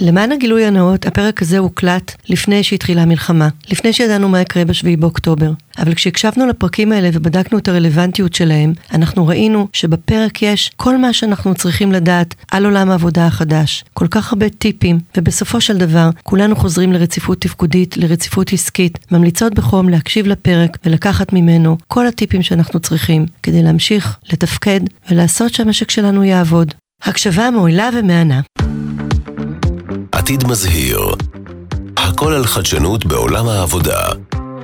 למען הגילוי הנאות, הפרק הזה הוקלט לפני שהתחילה המלחמה, לפני שידענו מה יקרה בשביעי באוקטובר. אבל כשהקשבנו לפרקים האלה ובדקנו את הרלוונטיות שלהם, אנחנו ראינו שבפרק יש כל מה שאנחנו צריכים לדעת על עולם העבודה החדש. כל כך הרבה טיפים, ובסופו של דבר, כולנו חוזרים לרציפות תפקודית, לרציפות עסקית, ממליצות בחום להקשיב לפרק ולקחת ממנו כל הטיפים שאנחנו צריכים כדי להמשיך לתפקד ולעשות שהמשק שלנו יעבוד. הקשבה מועילה ומהנה. עתיד מזהיר. הכל על חדשנות בעולם העבודה.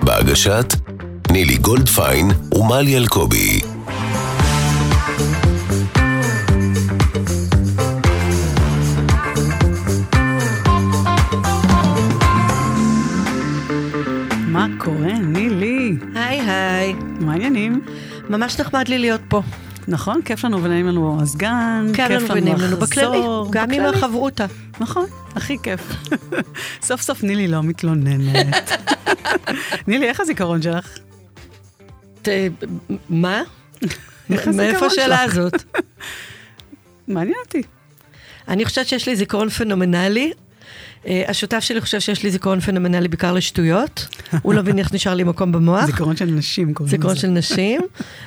בהגשת נילי גולדפיין ומלי אלקובי. מה קורה, נילי? היי היי. מה העניינים? ממש נחמד לי להיות פה. נכון, כיף לנו ונעים לנו הסגן, כיף לנו ונעים לנו בכללי, גם עם החברותה. נכון, הכי כיף. סוף סוף נילי לא מתלוננת. נילי, איך הזיכרון שלך? מה? מאיפה השאלה? הזאת? מעניין אותי. אני חושבת שיש לי זיכרון פנומנלי. אה, השותף שלי חושב שיש לי זיכרון פנומנלי בעיקר לשטויות. הוא לא מבין איך נשאר לי מקום במוח. זיכרון של נשים קוראים לזה. זיכרון של נשים.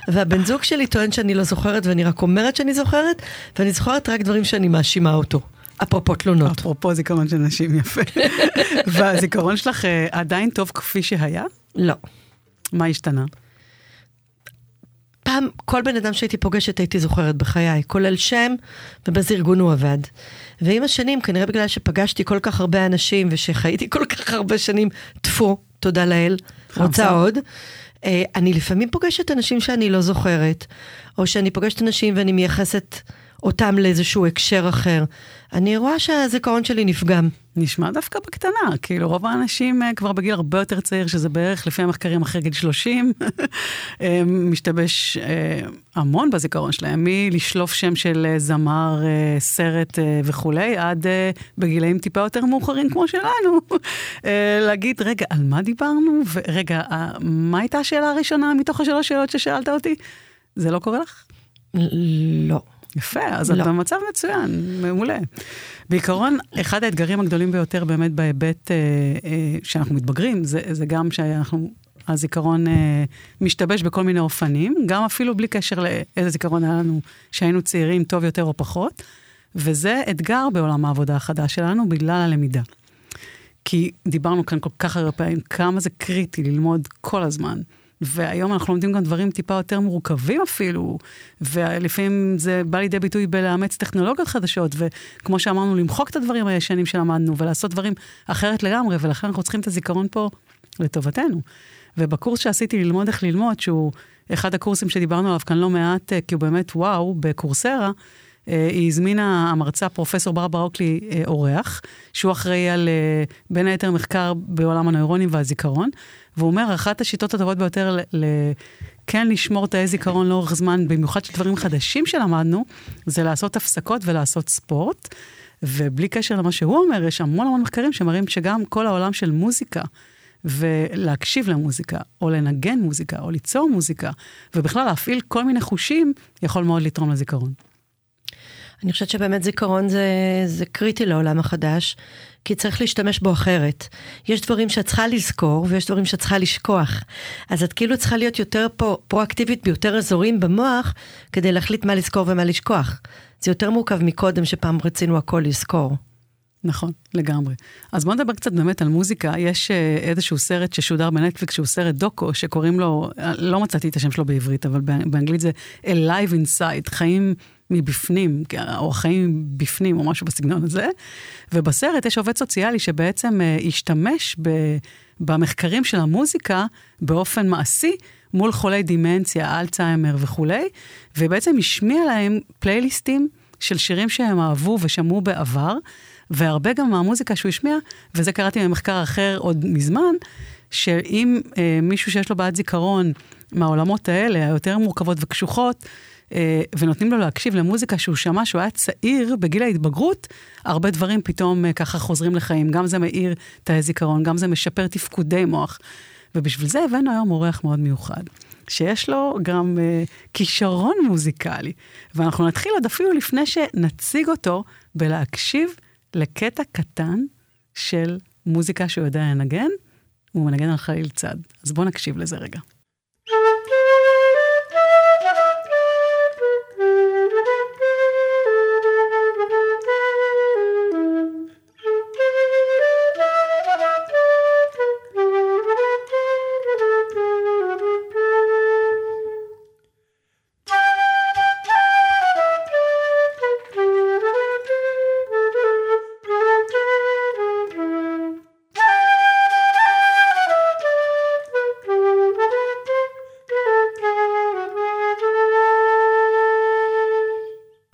והבן זוג שלי טוען שאני לא זוכרת ואני רק אומרת שאני זוכרת, ואני זוכרת רק דברים שאני מאשימה אותו. אפרופו תלונות. אפרופו זיכרון של נשים, יפה. והזיכרון שלך אה, עדיין טוב כפי שהיה? לא. מה השתנה? פעם, כל בן אדם שהייתי פוגשת הייתי זוכרת בחיי, כולל שם, ובאיזה ארגון הוא עבד. ועם השנים, כנראה בגלל שפגשתי כל כך הרבה אנשים, ושחייתי כל כך הרבה שנים, טפו, תודה לאל. רוצה עוד. אה, אני לפעמים פוגשת אנשים שאני לא זוכרת, או שאני פוגשת אנשים ואני מייחסת אותם לאיזשהו הקשר אחר. אני רואה שהזיכרון שלי נפגם. נשמע דווקא בקטנה, כאילו רוב האנשים אה, כבר בגיל הרבה יותר צעיר, שזה בערך לפי המחקרים אחרי גיל 30, אה, משתבש אה, המון בזיכרון שלהם, מלשלוף שם של זמר, סרט וכולי, עד בגילאים טיפה יותר מאוחרים כמו שלנו, להגיד, רגע, על מה דיברנו? ורגע, מה הייתה השאלה הראשונה מתוך השלוש שאלות ששאלת אותי? זה לא קורה לך? לא. יפה, אז לא. את במצב מצוין, מעולה. בעיקרון, אחד האתגרים הגדולים ביותר באמת בהיבט אה, אה, שאנחנו מתבגרים, זה, זה גם שאנחנו, הזיכרון אה, משתבש בכל מיני אופנים, גם אפילו בלי קשר לאיזה זיכרון היה לנו שהיינו צעירים טוב יותר או פחות, וזה אתגר בעולם העבודה החדש שלנו בגלל הלמידה. כי דיברנו כאן כל כך הרבה פעמים, כמה זה קריטי ללמוד כל הזמן. והיום אנחנו לומדים גם דברים טיפה יותר מורכבים אפילו, ולפעמים זה בא לידי ביטוי בלאמץ טכנולוגיות חדשות, וכמו שאמרנו, למחוק את הדברים הישנים שלמדנו, ולעשות דברים אחרת לגמרי, ולכן אנחנו צריכים את הזיכרון פה לטובתנו. ובקורס שעשיתי ללמוד איך ללמוד, שהוא אחד הקורסים שדיברנו עליו כאן לא מעט, אה, כי הוא באמת וואו, בקורסרה, אה, היא הזמינה המרצה, פרופסור ברברה אוקלי, אה, אורח, שהוא אחראי על, בין היתר, מחקר בעולם הנוירונים והזיכרון, והוא אומר, אחת השיטות הטובות ביותר ל... ל- כן לשמור תאי זיכרון לאורך זמן, במיוחד של דברים חדשים שלמדנו, זה לעשות הפסקות ולעשות ספורט. ובלי קשר למה שהוא אומר, יש המון המון מחקרים שמראים שגם כל העולם של מוזיקה, ולהקשיב למוזיקה, או לנגן מוזיקה, או ליצור מוזיקה, ובכלל להפעיל כל מיני חושים, יכול מאוד לתרום לזיכרון. אני חושבת שבאמת זיכרון זה, זה קריטי לעולם החדש, כי צריך להשתמש בו אחרת. יש דברים שאת צריכה לזכור, ויש דברים שאת צריכה לשכוח. אז את כאילו צריכה להיות יותר פרו, פרואקטיבית ביותר אזורים במוח, כדי להחליט מה לזכור ומה לשכוח. זה יותר מורכב מקודם, שפעם רצינו הכל לזכור. נכון, לגמרי. אז בואו נדבר קצת באמת על מוזיקה. יש אה, איזשהו סרט ששודר בנטפליקס, שהוא סרט דוקו, שקוראים לו, אה, לא מצאתי את השם שלו בעברית, אבל באנ- באנגלית זה Alive Inside, חיים מבפנים, או חיים בפנים, או משהו בסגנון הזה. ובסרט יש עובד סוציאלי שבעצם אה, השתמש ב, במחקרים של המוזיקה באופן מעשי. מול חולי דימנציה, אלצהיימר וכולי, ובעצם השמיע להם פלייליסטים של שירים שהם אהבו ושמעו בעבר, והרבה גם מהמוזיקה שהוא השמיע, וזה קראתי במחקר אחר עוד מזמן, שאם אה, מישהו שיש לו בעיית זיכרון מהעולמות האלה, היותר מורכבות וקשוחות, ונותנים לו להקשיב למוזיקה שהוא שמע שהוא היה צעיר בגיל ההתבגרות, הרבה דברים פתאום אה, ככה חוזרים לחיים. גם זה מאיר תאי זיכרון, גם זה משפר תפקודי מוח. ובשביל זה הבאנו היום אורח מאוד מיוחד, שיש לו גם אה, כישרון מוזיקלי. ואנחנו נתחיל עוד אפילו לפני שנציג אותו בלהקשיב לקטע קטן של מוזיקה שהוא יודע לנגן, הוא מנגן על חליל צד. אז בואו נקשיב לזה רגע.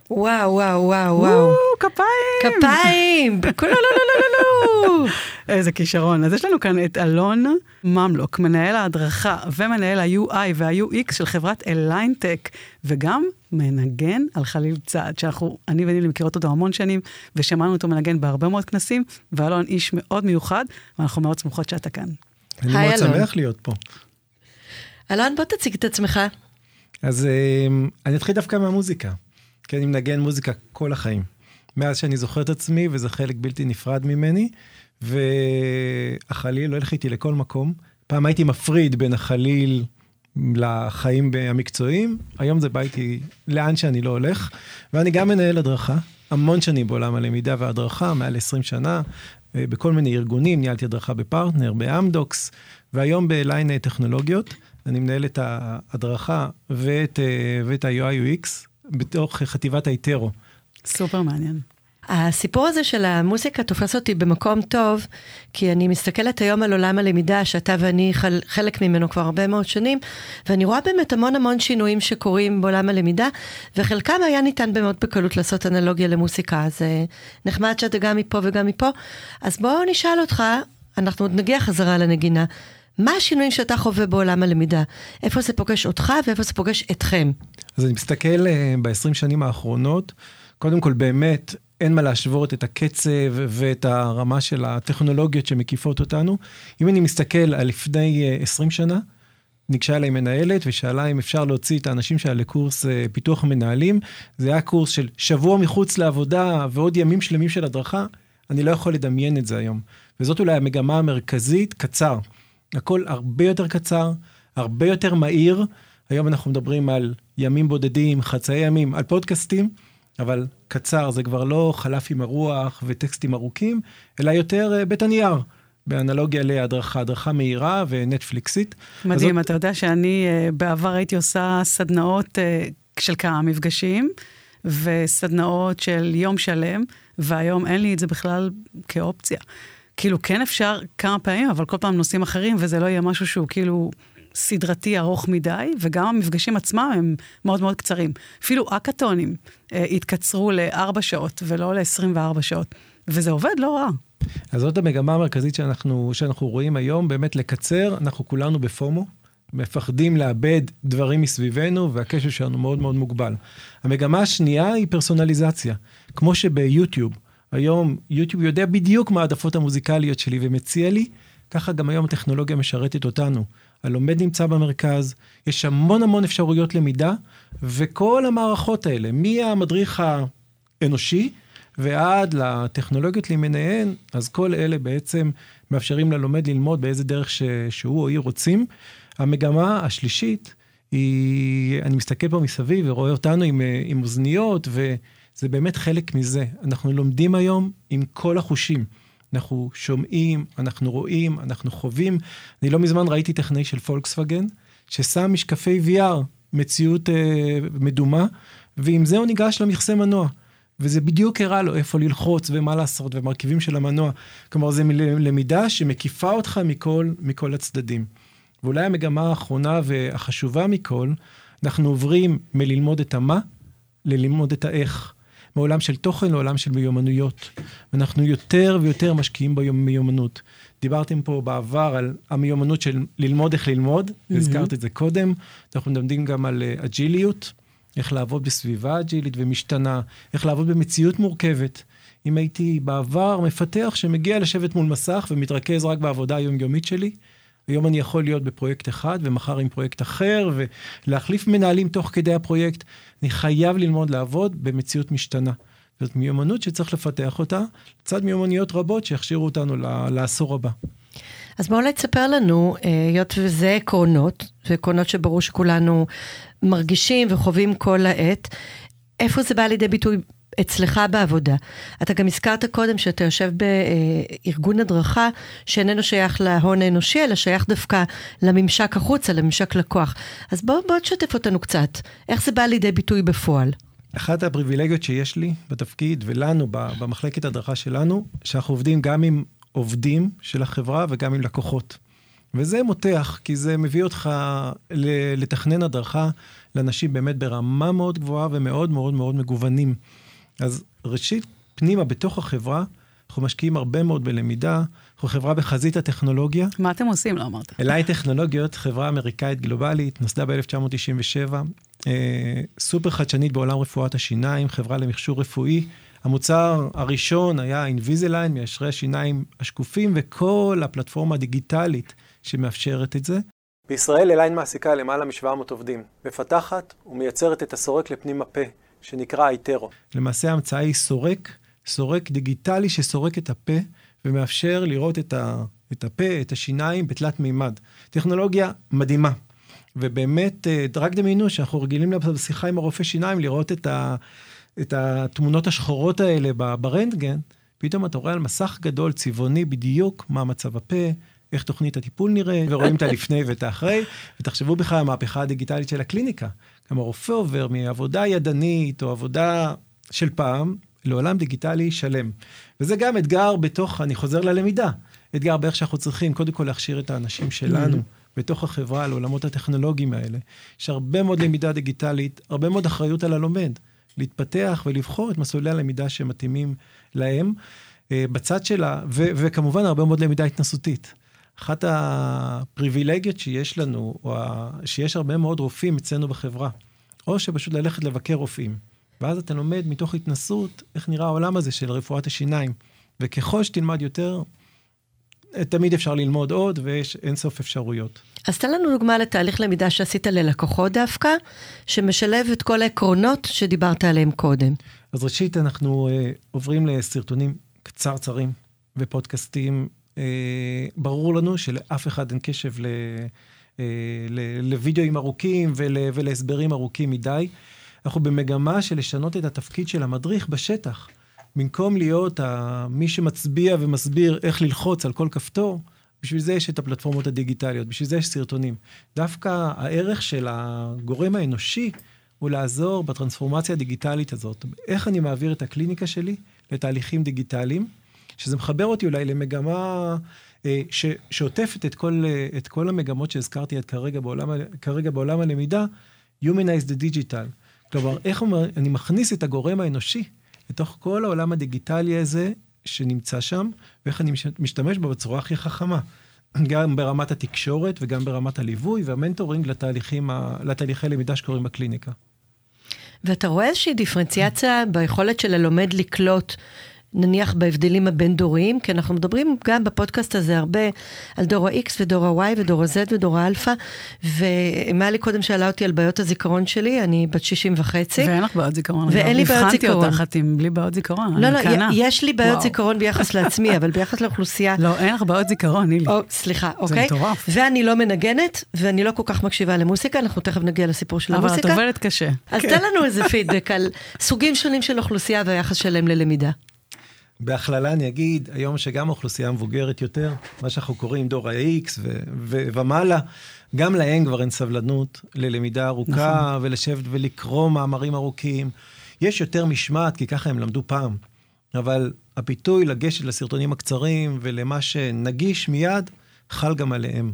וואו, וואו, וואו, וואו. כפיים! כפיים! לא, לא, לא, לא, לא, לא. איזה כישרון. אז יש לנו כאן את אלון ממלוק, מנהל ההדרכה ומנהל ה-UI וה-UX של חברת אליינטק, וגם מנגן על חליל צעד, שאנחנו, אני ונילי מכירות אותו המון שנים, ושמענו אותו מנגן בהרבה מאוד כנסים, ואלון איש מאוד מיוחד, ואנחנו מאוד שמחות שאתה כאן. אני מאוד שמח להיות פה. אלון, בוא תציג את עצמך. אז אני אתחיל דווקא מהמוזיקה. כי אני מנגן מוזיקה כל החיים. מאז שאני זוכר את עצמי, וזה חלק בלתי נפרד ממני, והחליל לא הולך איתי לכל מקום. פעם הייתי מפריד בין החליל לחיים המקצועיים, היום זה בא איתי לאן שאני לא הולך, ואני גם מנהל הדרכה, המון שנים בעולם הלמידה וההדרכה, מעל 20 שנה, בכל מיני ארגונים, ניהלתי הדרכה בפרטנר, באמדוקס, והיום בליין טכנולוגיות, אני מנהל את ההדרכה ואת, ואת ה-UI UX בתוך חטיבת היתרו. סופר מעניין. הסיפור הזה של המוזיקה תופס אותי במקום טוב, כי אני מסתכלת היום על עולם הלמידה, שאתה ואני חל, חלק ממנו כבר הרבה מאוד שנים, ואני רואה באמת המון המון שינויים שקורים בעולם הלמידה, וחלקם היה ניתן במאוד בקלות לעשות אנלוגיה למוזיקה, אז נחמד שאתה גם מפה וגם מפה. אז בואו נשאל אותך, אנחנו עוד נגיע חזרה לנגינה. מה השינויים שאתה חווה בעולם הלמידה? איפה זה פוגש אותך ואיפה זה פוגש אתכם? אז אני מסתכל ב-20 שנים האחרונות, קודם כל באמת אין מה להשוות את הקצב ואת הרמה של הטכנולוגיות שמקיפות אותנו. אם אני מסתכל על לפני 20 שנה, ניגשה אליי מנהלת ושאלה אם אפשר להוציא את האנשים שלה לקורס פיתוח מנהלים. זה היה קורס של שבוע מחוץ לעבודה ועוד ימים שלמים של הדרכה. אני לא יכול לדמיין את זה היום. וזאת אולי המגמה המרכזית, קצר. הכל הרבה יותר קצר, הרבה יותר מהיר. היום אנחנו מדברים על ימים בודדים, חצאי ימים, על פודקאסטים, אבל קצר, זה כבר לא חלף עם הרוח וטקסטים ארוכים, אלא יותר בית הנייר, באנלוגיה להדרכה, הדרכה מהירה ונטפליקסית. מדהים, הזאת... אתה יודע שאני בעבר הייתי עושה סדנאות של כמה מפגשים, וסדנאות של יום שלם, והיום אין לי את זה בכלל כאופציה. כאילו, כן אפשר כמה פעמים, אבל כל פעם נושאים אחרים, וזה לא יהיה משהו שהוא כאילו סדרתי ארוך מדי, וגם המפגשים עצמם הם מאוד מאוד קצרים. אפילו אקתונים אה, התקצרו לארבע שעות, ולא ל-24 שעות, וזה עובד לא רע. אז זאת המגמה המרכזית שאנחנו, שאנחנו רואים היום, באמת לקצר, אנחנו כולנו בפומו. מפחדים לאבד דברים מסביבנו, והקשר שלנו מאוד מאוד מוגבל. המגמה השנייה היא פרסונליזציה. כמו שביוטיוב, היום יוטיוב יודע בדיוק מה העדפות המוזיקליות שלי ומציע לי, ככה גם היום הטכנולוגיה משרתת אותנו. הלומד נמצא במרכז, יש המון המון אפשרויות למידה, וכל המערכות האלה, מהמדריך האנושי ועד לטכנולוגיות למיניהן, אז כל אלה בעצם מאפשרים ללומד ללמוד באיזה דרך ש... שהוא או היא רוצים. המגמה השלישית היא, אני מסתכל פה מסביב ורואה אותנו עם, עם אוזניות, וזה באמת חלק מזה. אנחנו לומדים היום עם כל החושים. אנחנו שומעים, אנחנו רואים, אנחנו חווים. אני לא מזמן ראיתי טכנאי של פולקסווגן, ששם משקפי VR, מציאות אה, מדומה, ועם זה הוא ניגש למכסה מנוע. וזה בדיוק הראה לו איפה ללחוץ ומה לעשות ומרכיבים של המנוע. כלומר, זו למידה שמקיפה אותך מכל, מכל הצדדים. ואולי המגמה האחרונה והחשובה מכל, אנחנו עוברים מללמוד את המה ללמוד את האיך. מעולם של תוכן לעולם של מיומנויות. ואנחנו יותר ויותר משקיעים במיומנות. דיברתם פה בעבר על המיומנות של ללמוד איך ללמוד, mm-hmm. הזכרת את זה קודם. אנחנו מדברים גם על אג'יליות, איך לעבוד בסביבה אג'ילית ומשתנה, איך לעבוד במציאות מורכבת. אם הייתי בעבר מפתח שמגיע לשבת מול מסך ומתרכז רק בעבודה היומיומית שלי, היום אני יכול להיות בפרויקט אחד ומחר עם פרויקט אחר ולהחליף מנהלים תוך כדי הפרויקט. אני חייב ללמוד לעבוד במציאות משתנה. זאת מיומנות שצריך לפתח אותה, לצד מיומנויות רבות שיכשירו אותנו לעשור הבא. אז בואו תספר לנו, אה, היות וזה עקרונות, זה עקרונות שברור שכולנו מרגישים וחווים כל העת, איפה זה בא לידי ביטוי אצלך בעבודה. אתה גם הזכרת קודם שאתה יושב בארגון הדרכה שאיננו שייך להון האנושי, אלא שייך דווקא לממשק החוצה, לממשק לקוח. אז בוא, בוא תשתף אותנו קצת, איך זה בא לידי ביטוי בפועל. אחת הפריבילגיות שיש לי בתפקיד ולנו במחלקת הדרכה שלנו, שאנחנו עובדים גם עם עובדים של החברה וגם עם לקוחות. וזה מותח, כי זה מביא אותך לתכנן הדרכה לאנשים באמת ברמה מאוד גבוהה ומאוד מאוד מאוד מגוונים. אז ראשית, פנימה, בתוך החברה, אנחנו משקיעים הרבה מאוד בלמידה, אנחנו חברה בחזית הטכנולוגיה. מה אתם עושים? לא אמרת. אליי טכנולוגיות, חברה אמריקאית גלובלית, נוסדה ב-1997, אה, סופר חדשנית בעולם רפואת השיניים, חברה למכשור רפואי. המוצר הראשון היה Invisalign, מיישרי השיניים השקופים, וכל הפלטפורמה הדיגיטלית שמאפשרת את זה. בישראל אליין מעסיקה למעלה מ-700 עובדים, מפתחת ומייצרת את הסורק לפנים הפה, שנקרא אייטרו. למעשה ההמצאה היא סורק, סורק דיגיטלי שסורק את הפה ומאפשר לראות את, ה, את הפה, את השיניים בתלת מימד. טכנולוגיה מדהימה. ובאמת, אה, רק דמיינו שאנחנו רגילים בשיחה עם הרופא שיניים לראות את, ה, את התמונות השחורות האלה ברנטגן, פתאום אתה רואה על מסך גדול, צבעוני בדיוק, מה מצב הפה, איך תוכנית הטיפול נראה, ורואים את הלפני ואת האחרי, ותחשבו בכלל על המהפכה הדיגיטלית של הקליניקה. גם הרופא עובר מעבודה ידנית או עבודה של פעם לעולם דיגיטלי שלם. וזה גם אתגר בתוך, אני חוזר ללמידה, אתגר באיך שאנחנו צריכים קודם כל להכשיר את האנשים שלנו. בתוך החברה, לעולמות הטכנולוגיים האלה. יש הרבה מאוד למידה דיגיטלית, הרבה מאוד אחריות על הלומד, להתפתח ולבחור את מסלולי הלמידה שמתאימים להם. אה, בצד שלה, ו- וכמובן הרבה מאוד למידה התנסותית. אחת הפריבילגיות שיש לנו, או שיש הרבה מאוד רופאים אצלנו בחברה, או שפשוט ללכת לבקר רופאים. ואז אתה לומד מתוך התנסות איך נראה העולם הזה של רפואת השיניים. וככל שתלמד יותר, תמיד אפשר ללמוד עוד, ויש אינסוף אפשרויות. אז תן לנו דוגמה לתהליך למידה שעשית ללקוחות דווקא, שמשלב את כל העקרונות שדיברת עליהם קודם. אז ראשית, אנחנו uh, עוברים לסרטונים קצרצרים ופודקאסטים אה, ברור לנו שלאף אחד אין קשב ל, אה, ל, לוידאוים ארוכים ול, ולהסברים ארוכים מדי. אנחנו במגמה של לשנות את התפקיד של המדריך בשטח. במקום להיות מי שמצביע ומסביר איך ללחוץ על כל כפתור, בשביל זה יש את הפלטפורמות הדיגיטליות, בשביל זה יש סרטונים. דווקא הערך של הגורם האנושי הוא לעזור בטרנספורמציה הדיגיטלית הזאת. איך אני מעביר את הקליניקה שלי לתהליכים דיגיטליים. שזה מחבר אותי אולי למגמה אה, ש, שעוטפת את כל, אה, את כל המגמות שהזכרתי עד כרגע בעולם, כרגע בעולם הלמידה, Humanize the Digital. כלומר, איך אני מכניס את הגורם האנושי לתוך כל העולם הדיגיטלי הזה שנמצא שם, ואיך אני משתמש בו בצורה הכי חכמה. גם ברמת התקשורת וגם ברמת הליווי וה mentoring לתהליכים, לתהליכי למידה שקורים בקליניקה. ואתה רואה איזושהי דיפרנציאציה ביכולת של הלומד לקלוט נניח בהבדלים הבין-דוריים, כי אנחנו מדברים גם בפודקאסט הזה הרבה על דור ה-X ודור ה-Y ודור ה-Z ודור האלפא, ומלי קודם שאלה אותי על בעיות הזיכרון שלי, אני בת 60 וחצי. ואין לך בעיות זיכרון. ואין לי בעיות זיכרון. הבחנתי אותך, את עם בלי בעיות זיכרון, לא, לא, יש לי בעיות זיכרון ביחס לעצמי, אבל ביחס לאוכלוסייה... לא, אין לך בעיות זיכרון, נילי. סליחה, אוקיי. זה מטורף. ואני לא מנגנת, ואני לא כל כך מקשיבה למוסיקה, אנחנו תכף נגיע לסיפור של המוסיקה. אבל את עובדת קשה. אז תן לנו איזה פידבק על סוגים שונים של אוכלוסייה והיחס שלהם ללמידה. בהכללה אני אגיד, היום שגם האוכלוסייה המבוגרת יותר, מה שאנחנו קוראים דור ה-X ומעלה, גם להם כבר אין סבלנות ללמידה ארוכה, נכון. ולשבת ולקרוא מאמרים ארוכים. יש יותר משמעת, כי ככה הם למדו פעם. אבל הפיתוי לגשת לסרטונים הקצרים ולמה שנגיש מיד, חל גם עליהם.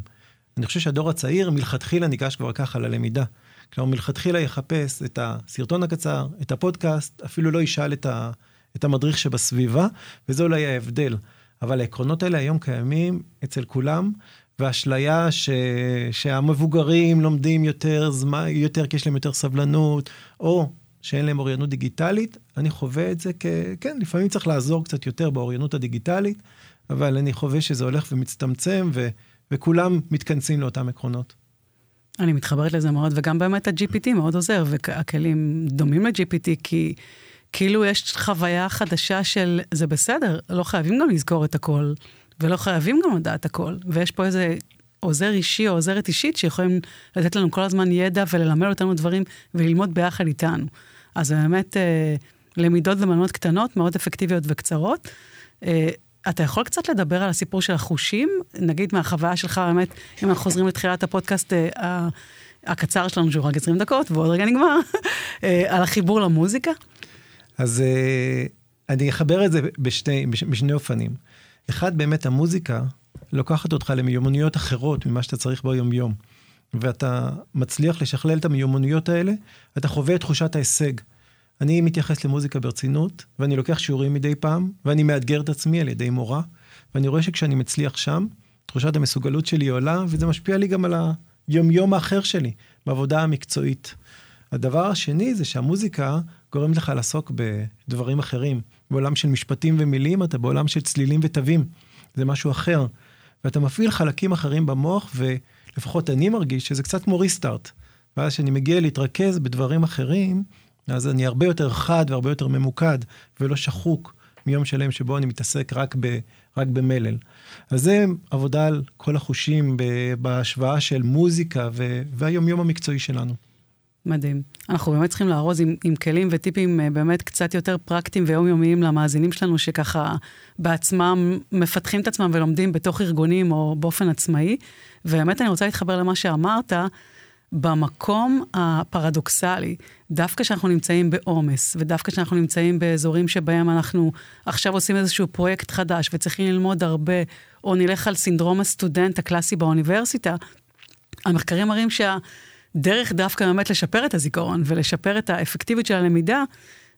אני חושב שהדור הצעיר מלכתחילה ניגש כבר ככה ללמידה. כלומר, מלכתחילה יחפש את הסרטון הקצר, את הפודקאסט, אפילו לא ישאל את ה... את המדריך שבסביבה, וזה אולי ההבדל. אבל העקרונות האלה היום קיימים אצל כולם, ואשליה ש... שהמבוגרים לומדים יותר זמן, יותר כי יש להם יותר סבלנות, או שאין להם אוריינות דיגיטלית, אני חווה את זה כ... כן, לפעמים צריך לעזור קצת יותר באוריינות הדיגיטלית, אבל אני חווה שזה הולך ומצטמצם, ו... וכולם מתכנסים לאותם עקרונות. אני מתחברת לזה מאוד, וגם באמת ה-GPT מאוד עוזר, והכלים דומים ל-GPT, כי כאילו יש חוויה חדשה של זה בסדר, לא חייבים גם לזכור את הכל, ולא חייבים גם לדעת הכל, ויש פה איזה עוזר אישי או עוזרת אישית שיכולים לתת לנו כל הזמן ידע וללמד אותנו דברים וללמוד ביחד איתנו. אז זה באמת אה, למידות ומנות קטנות, מאוד אפקטיביות וקצרות. אה, אתה יכול קצת לדבר על הסיפור של החושים? נגיד מהחוויה שלך, באמת, אם אנחנו חוזרים לתחילת הפודקאסט אה, הקצר שלנו, שהוא רק 20 דקות, ועוד רגע נגמר, אה, על החיבור למוזיקה? אז אה, אני אחבר את זה בשני, בשני אופנים. אחד, באמת המוזיקה לוקחת אותך למיומנויות אחרות ממה שאתה צריך ביום-יום. ואתה מצליח לשכלל את המיומנויות האלה, אתה חווה את תחושת ההישג. אני מתייחס למוזיקה ברצינות, ואני לוקח שיעורים מדי פעם, ואני מאתגר את עצמי על ידי מורה, ואני רואה שכשאני מצליח שם, תחושת המסוגלות שלי עולה, וזה משפיע לי גם על היומיום האחר שלי, בעבודה המקצועית. הדבר השני זה שהמוזיקה גורמת לך לעסוק בדברים אחרים. בעולם של משפטים ומילים, אתה בעולם של צלילים ותווים. זה משהו אחר. ואתה מפעיל חלקים אחרים במוח, ולפחות אני מרגיש שזה קצת כמו ריסטארט. ואז כשאני מגיע להתרכז בדברים אחרים, אז אני הרבה יותר חד והרבה יותר ממוקד, ולא שחוק מיום שלם שבו אני מתעסק רק, ב, רק במלל. אז זה עבודה על כל החושים בהשוואה של מוזיקה והיומיום המקצועי שלנו. מדהים. אנחנו באמת צריכים לארוז עם, עם כלים וטיפים אה, באמת קצת יותר פרקטיים ויומיומיים למאזינים שלנו, שככה בעצמם מפתחים את עצמם ולומדים בתוך ארגונים או באופן עצמאי. ובאמת אני רוצה להתחבר למה שאמרת, במקום הפרדוקסלי, דווקא כשאנחנו נמצאים בעומס, ודווקא כשאנחנו נמצאים באזורים שבהם אנחנו עכשיו עושים איזשהו פרויקט חדש וצריכים ללמוד הרבה, או נלך על סינדרום הסטודנט הקלאסי באוניברסיטה, המחקרים מראים שה... דרך דווקא באמת לשפר את הזיכרון ולשפר את האפקטיביות של הלמידה,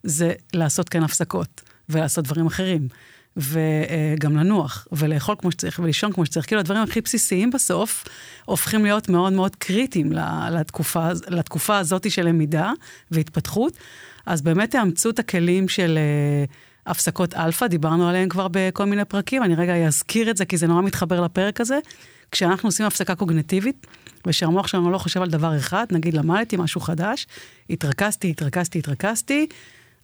זה לעשות כאן הפסקות ולעשות דברים אחרים. וגם לנוח, ולאכול כמו שצריך, ולישון כמו שצריך. כאילו הדברים הכי בסיסיים בסוף הופכים להיות מאוד מאוד קריטיים לתקופה, לתקופה הזאת של למידה והתפתחות. אז באמת תאמצו את הכלים של אה, הפסקות אלפא, דיברנו עליהם כבר בכל מיני פרקים, אני רגע אזכיר את זה כי זה נורא מתחבר לפרק הזה. כשאנחנו עושים הפסקה קוגניטיבית, ושהמוח שלנו לא חושב על דבר אחד, נגיד למדתי משהו חדש, התרכזתי, התרכזתי, התרכזתי,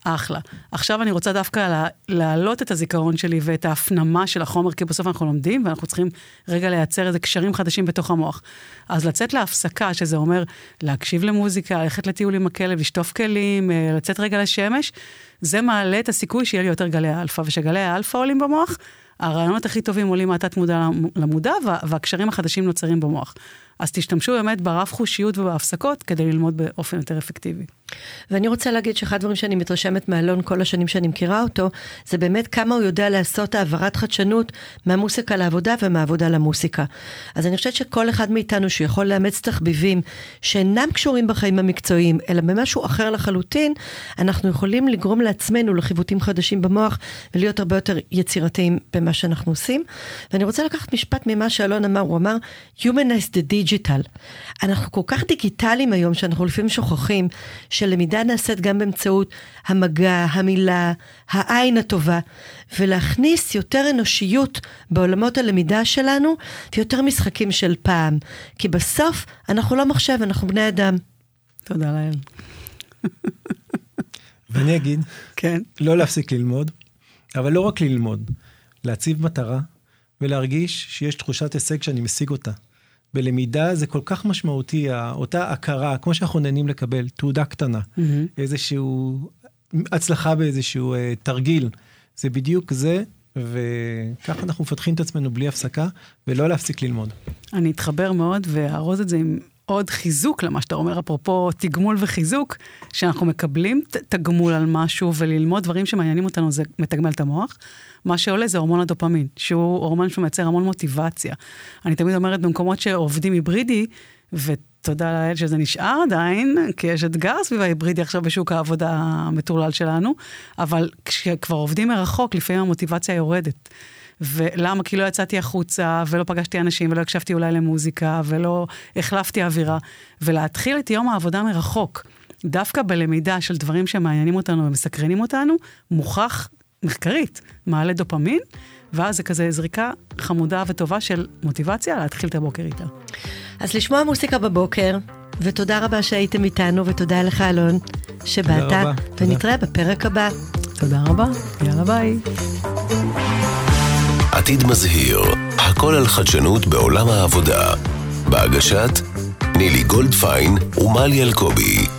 אחלה. עכשיו אני רוצה דווקא להעלות את הזיכרון שלי ואת ההפנמה של החומר, כי בסוף אנחנו לומדים, ואנחנו צריכים רגע לייצר איזה קשרים חדשים בתוך המוח. אז לצאת להפסקה, שזה אומר להקשיב למוזיקה, ללכת לטיול עם הכלב, לשטוף כלים, אה, לצאת רגע לשמש, זה מעלה את הסיכוי שיהיה לי יותר גלי אלפא, ושגלי האלפא עולים במוח, הרעיונות הכי טובים עולים מהתת מודע למודע, והקשרים החדשים נוצרים במוח. אז תשתמשו באמת ברב חושיות ובהפסקות כדי ללמוד באופן יותר אפקטיבי. ואני רוצה להגיד שאחד הדברים שאני מתרשמת מאלון כל השנים שאני מכירה אותו, זה באמת כמה הוא יודע לעשות העברת חדשנות מהמוסיקה לעבודה ומהעבודה למוסיקה. אז אני חושבת שכל אחד מאיתנו שיכול לאמץ תחביבים שאינם קשורים בחיים המקצועיים, אלא במשהו אחר לחלוטין, אנחנו יכולים לגרום לעצמנו לחיווטים חדשים במוח ולהיות הרבה יותר יצירתיים במה שאנחנו עושים. ואני רוצה לקחת משפט ממה שאלון אמר, הוא אמר, Humanize the דיגיטל. אנחנו כל כך דיגיטליים היום שאנחנו לפעמים שוכחים שלמידה נעשית גם באמצעות המגע, המילה, העין הטובה, ולהכניס יותר אנושיות בעולמות הלמידה שלנו ויותר משחקים של פעם. כי בסוף אנחנו לא מחשב, אנחנו בני אדם. תודה לאל. ואני אגיד, כן. לא להפסיק ללמוד, אבל לא רק ללמוד, להציב מטרה ולהרגיש שיש תחושת הישג שאני משיג אותה. בלמידה זה כל כך משמעותי, אותה הכרה, כמו שאנחנו נהנים לקבל, תעודה קטנה, mm-hmm. איזשהו, הצלחה באיזשהו uh, תרגיל, זה בדיוק זה, וככה אנחנו מפתחים את עצמנו בלי הפסקה, ולא להפסיק ללמוד. אני אתחבר מאוד וארוז את זה עם עוד חיזוק למה שאתה אומר, אפרופו תגמול וחיזוק, שאנחנו מקבלים תגמול על משהו וללמוד דברים שמעניינים אותנו, זה מתגמל את המוח. מה שעולה זה הורמון הדופמין, שהוא הורמון שמייצר המון מוטיבציה. אני תמיד אומרת, במקומות שעובדים היברידי, ותודה לאל שזה נשאר עדיין, כי יש אתגר סביב ההיברידי עכשיו בשוק העבודה המטורלל שלנו, אבל כשכבר עובדים מרחוק, לפעמים המוטיבציה יורדת. ולמה? כי לא יצאתי החוצה, ולא פגשתי אנשים, ולא הקשבתי אולי למוזיקה, ולא החלפתי אווירה. ולהתחיל את יום העבודה מרחוק, דווקא בלמידה של דברים שמעניינים אותנו ומסקרנים אותנו, מוכח מחקרית, מעלה דופמין, ואז זה כזה זריקה חמודה וטובה של מוטיבציה להתחיל את הבוקר איתה. אז לשמוע מוסיקה בבוקר, ותודה רבה שהייתם איתנו, ותודה לך, אלון, שבאת. ונתראה בפרק הבא. תודה רבה, יאללה ביי. עתיד מזהיר, הכל על חדשנות בעולם העבודה. בהגשת נילי גולדפיין ומלי אלקובי.